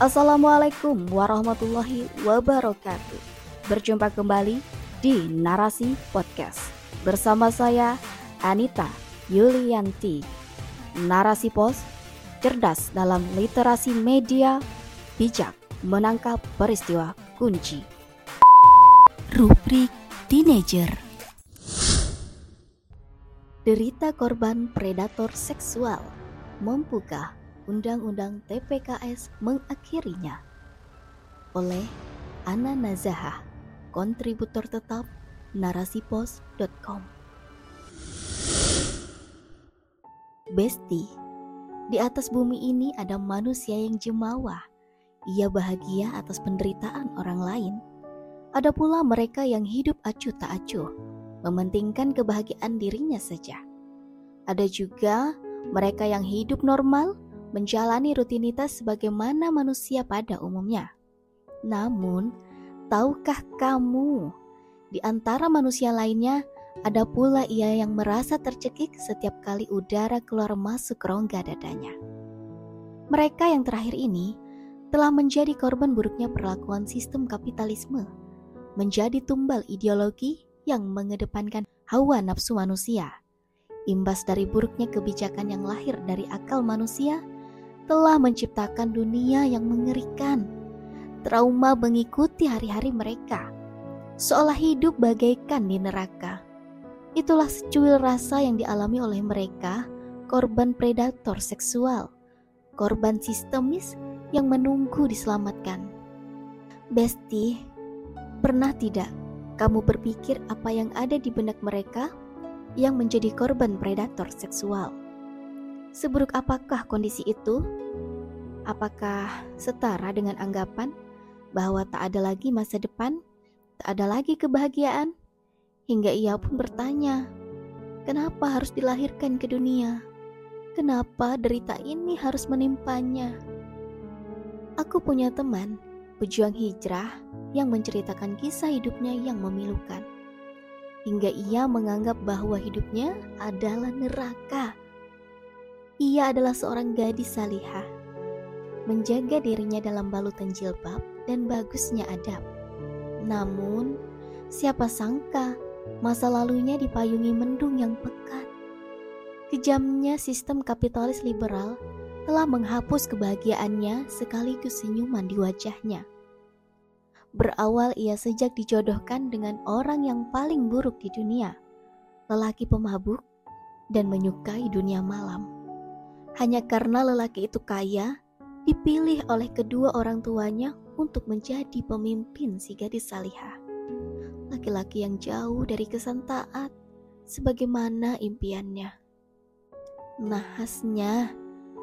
Assalamualaikum warahmatullahi wabarakatuh. Berjumpa kembali di Narasi Podcast bersama saya Anita Yulianti. Narasi Pos cerdas dalam literasi media, bijak menangkap peristiwa kunci. Rubrik Teenager Derita korban predator seksual Mampukah Undang-Undang TPKS mengakhirinya? Oleh Ana Nazahah, kontributor tetap narasipos.com Besti, di atas bumi ini ada manusia yang jemawa. Ia bahagia atas penderitaan orang lain. Ada pula mereka yang hidup acuh tak acuh, mementingkan kebahagiaan dirinya saja. Ada juga mereka yang hidup normal, menjalani rutinitas sebagaimana manusia pada umumnya. Namun, tahukah kamu, di antara manusia lainnya, ada pula ia yang merasa tercekik setiap kali udara keluar masuk rongga dadanya. Mereka yang terakhir ini telah menjadi korban buruknya perlakuan sistem kapitalisme, menjadi tumbal ideologi yang mengedepankan hawa nafsu manusia. Imbas dari buruknya kebijakan yang lahir dari akal manusia, telah menciptakan dunia yang mengerikan. Trauma mengikuti hari-hari mereka, seolah hidup bagaikan di neraka. Itulah secuil rasa yang dialami oleh mereka, korban predator seksual, korban sistemis yang menunggu diselamatkan. Besti, pernah tidak kamu berpikir apa yang ada di benak mereka yang menjadi korban predator seksual? Seburuk apakah kondisi itu? Apakah setara dengan anggapan bahwa tak ada lagi masa depan, tak ada lagi kebahagiaan? Hingga ia pun bertanya, "Kenapa harus dilahirkan ke dunia? Kenapa derita ini harus menimpanya?" Aku punya teman, pejuang hijrah, yang menceritakan kisah hidupnya yang memilukan. Hingga ia menganggap bahwa hidupnya adalah neraka ia adalah seorang gadis salihah, menjaga dirinya dalam balutan jilbab dan bagusnya adab. Namun, siapa sangka masa lalunya dipayungi mendung yang pekat. Kejamnya sistem kapitalis liberal telah menghapus kebahagiaannya sekaligus senyuman di wajahnya. Berawal ia sejak dijodohkan dengan orang yang paling buruk di dunia, lelaki pemabuk dan menyukai dunia malam hanya karena lelaki itu kaya, dipilih oleh kedua orang tuanya untuk menjadi pemimpin si gadis salihah. Laki-laki yang jauh dari kesan taat, sebagaimana impiannya. Nahasnya,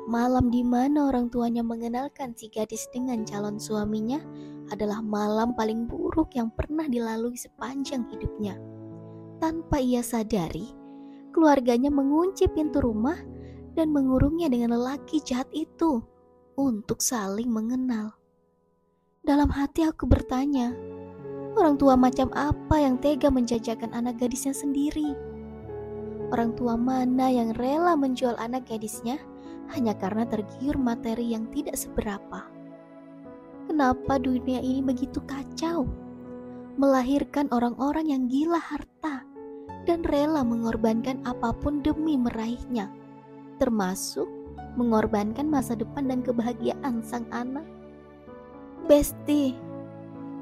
malam di mana orang tuanya mengenalkan si gadis dengan calon suaminya adalah malam paling buruk yang pernah dilalui sepanjang hidupnya. Tanpa ia sadari, keluarganya mengunci pintu rumah dan mengurungnya dengan lelaki jahat itu untuk saling mengenal. Dalam hati aku bertanya, orang tua macam apa yang tega menjajakan anak gadisnya sendiri? Orang tua mana yang rela menjual anak gadisnya hanya karena tergiur materi yang tidak seberapa? Kenapa dunia ini begitu kacau? Melahirkan orang-orang yang gila harta dan rela mengorbankan apa pun demi meraihnya termasuk mengorbankan masa depan dan kebahagiaan sang anak. Besti,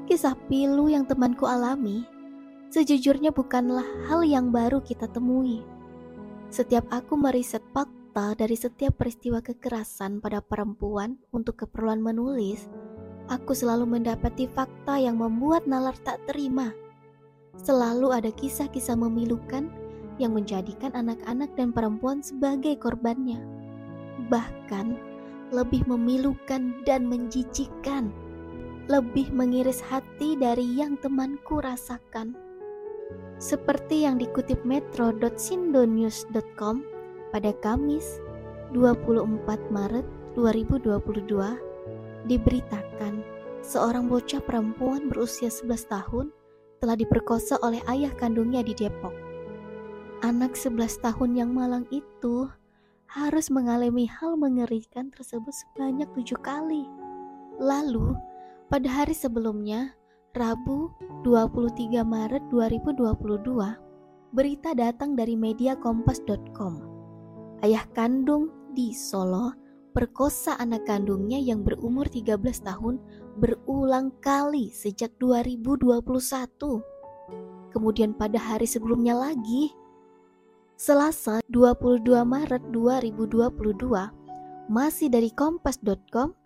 kisah pilu yang temanku alami sejujurnya bukanlah hal yang baru kita temui. Setiap aku meriset fakta dari setiap peristiwa kekerasan pada perempuan untuk keperluan menulis, aku selalu mendapati fakta yang membuat nalar tak terima. Selalu ada kisah-kisah memilukan yang menjadikan anak-anak dan perempuan sebagai korbannya. Bahkan lebih memilukan dan menjijikkan, lebih mengiris hati dari yang temanku rasakan. Seperti yang dikutip metro.sindonews.com pada Kamis 24 Maret 2022 diberitakan seorang bocah perempuan berusia 11 tahun telah diperkosa oleh ayah kandungnya di Depok. Anak 11 tahun yang malang itu harus mengalami hal mengerikan tersebut sebanyak tujuh kali. Lalu, pada hari sebelumnya, Rabu 23 Maret 2022, berita datang dari media kompas.com. Ayah kandung di Solo perkosa anak kandungnya yang berumur 13 tahun berulang kali sejak 2021. Kemudian pada hari sebelumnya lagi, Selasa 22 Maret 2022, masih dari kompas.com,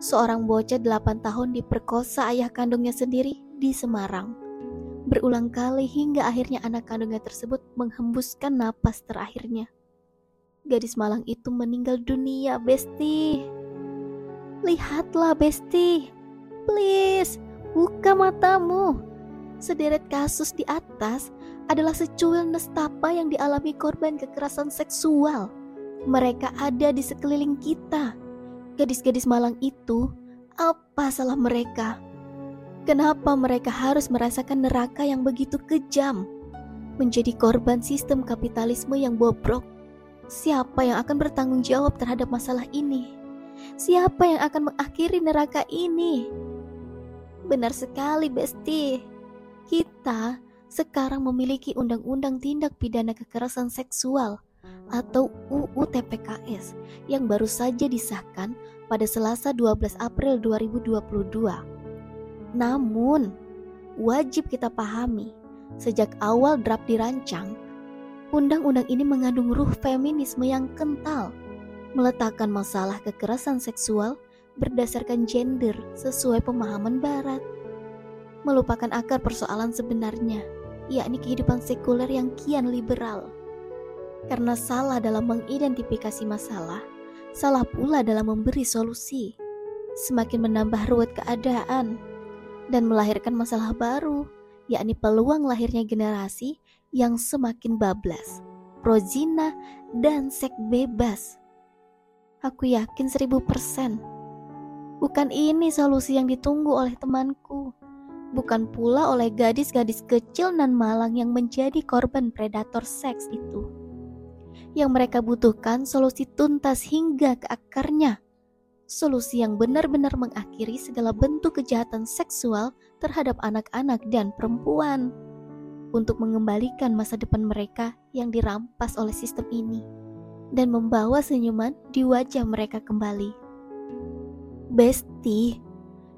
seorang bocah 8 tahun diperkosa ayah kandungnya sendiri di Semarang. Berulang kali hingga akhirnya anak kandungnya tersebut menghembuskan napas terakhirnya. Gadis malang itu meninggal dunia, Besti. Lihatlah, Besti. Please, buka matamu. Sederet kasus di atas adalah secuil nestapa yang dialami korban kekerasan seksual mereka ada di sekeliling kita. Gadis-gadis malang itu, apa salah mereka? Kenapa mereka harus merasakan neraka yang begitu kejam? Menjadi korban sistem kapitalisme yang bobrok. Siapa yang akan bertanggung jawab terhadap masalah ini? Siapa yang akan mengakhiri neraka ini? Benar sekali, Besti. Kita sekarang memiliki undang-undang tindak pidana kekerasan seksual atau UU TPKS yang baru saja disahkan pada Selasa 12 April 2022. Namun, wajib kita pahami, sejak awal draft dirancang, undang-undang ini mengandung ruh feminisme yang kental, meletakkan masalah kekerasan seksual berdasarkan gender sesuai pemahaman barat, melupakan akar persoalan sebenarnya, yakni kehidupan sekuler yang kian liberal karena salah dalam mengidentifikasi masalah, salah pula dalam memberi solusi. Semakin menambah ruwet keadaan dan melahirkan masalah baru, yakni peluang lahirnya generasi yang semakin bablas, prozina, dan seks bebas. Aku yakin seribu persen. Bukan ini solusi yang ditunggu oleh temanku. Bukan pula oleh gadis-gadis kecil nan malang yang menjadi korban predator seks itu yang mereka butuhkan solusi tuntas hingga ke akarnya. Solusi yang benar-benar mengakhiri segala bentuk kejahatan seksual terhadap anak-anak dan perempuan untuk mengembalikan masa depan mereka yang dirampas oleh sistem ini dan membawa senyuman di wajah mereka kembali. Besti,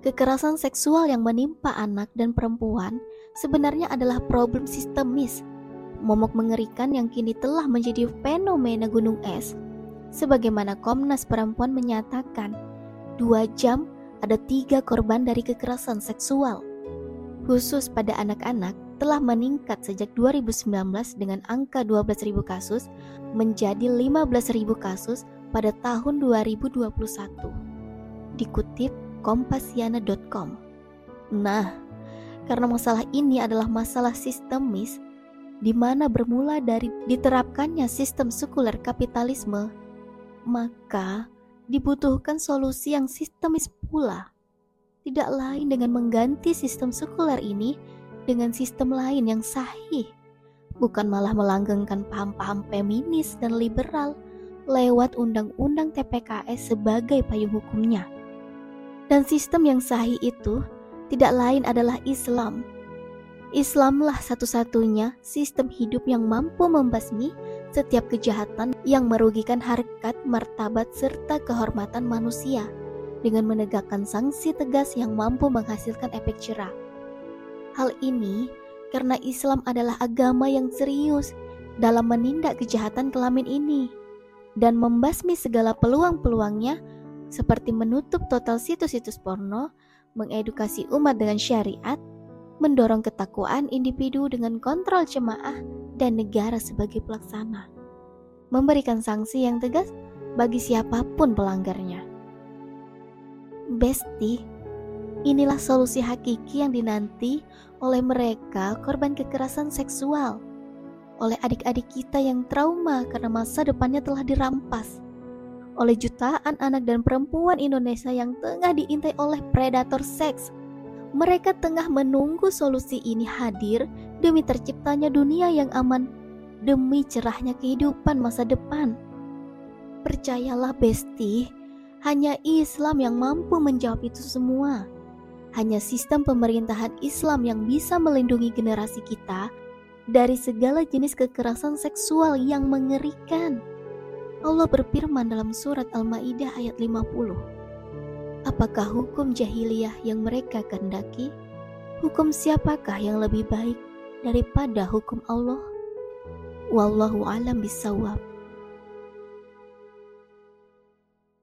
kekerasan seksual yang menimpa anak dan perempuan sebenarnya adalah problem sistemis momok mengerikan yang kini telah menjadi fenomena gunung es. Sebagaimana Komnas Perempuan menyatakan, dua jam ada tiga korban dari kekerasan seksual. Khusus pada anak-anak telah meningkat sejak 2019 dengan angka 12.000 kasus menjadi 15.000 kasus pada tahun 2021. Dikutip kompasiana.com. Nah, karena masalah ini adalah masalah sistemis, di mana bermula dari diterapkannya sistem sekuler kapitalisme, maka dibutuhkan solusi yang sistemis pula. Tidak lain dengan mengganti sistem sekuler ini dengan sistem lain yang sahih, bukan malah melanggengkan paham-paham feminis dan liberal lewat undang-undang TPKS sebagai payung hukumnya. Dan sistem yang sahih itu tidak lain adalah Islam Islamlah satu-satunya sistem hidup yang mampu membasmi setiap kejahatan yang merugikan harkat, martabat, serta kehormatan manusia dengan menegakkan sanksi tegas yang mampu menghasilkan efek cerah. Hal ini karena Islam adalah agama yang serius dalam menindak kejahatan kelamin ini dan membasmi segala peluang-peluangnya seperti menutup total situs-situs porno, mengedukasi umat dengan syariat, mendorong ketakwaan individu dengan kontrol jemaah dan negara sebagai pelaksana, memberikan sanksi yang tegas bagi siapa pun pelanggarnya. Besti, inilah solusi hakiki yang dinanti oleh mereka korban kekerasan seksual, oleh adik-adik kita yang trauma karena masa depannya telah dirampas, oleh jutaan anak dan perempuan Indonesia yang tengah diintai oleh predator seks mereka tengah menunggu solusi ini hadir demi terciptanya dunia yang aman, demi cerahnya kehidupan masa depan. Percayalah, Besti, Hanya Islam yang mampu menjawab itu semua. Hanya sistem pemerintahan Islam yang bisa melindungi generasi kita dari segala jenis kekerasan seksual yang mengerikan. Allah berfirman dalam surat Al-Maidah ayat 50. Apakah hukum jahiliyah yang mereka kehendaki? Hukum siapakah yang lebih baik daripada hukum Allah? Wallahu alam bisawab.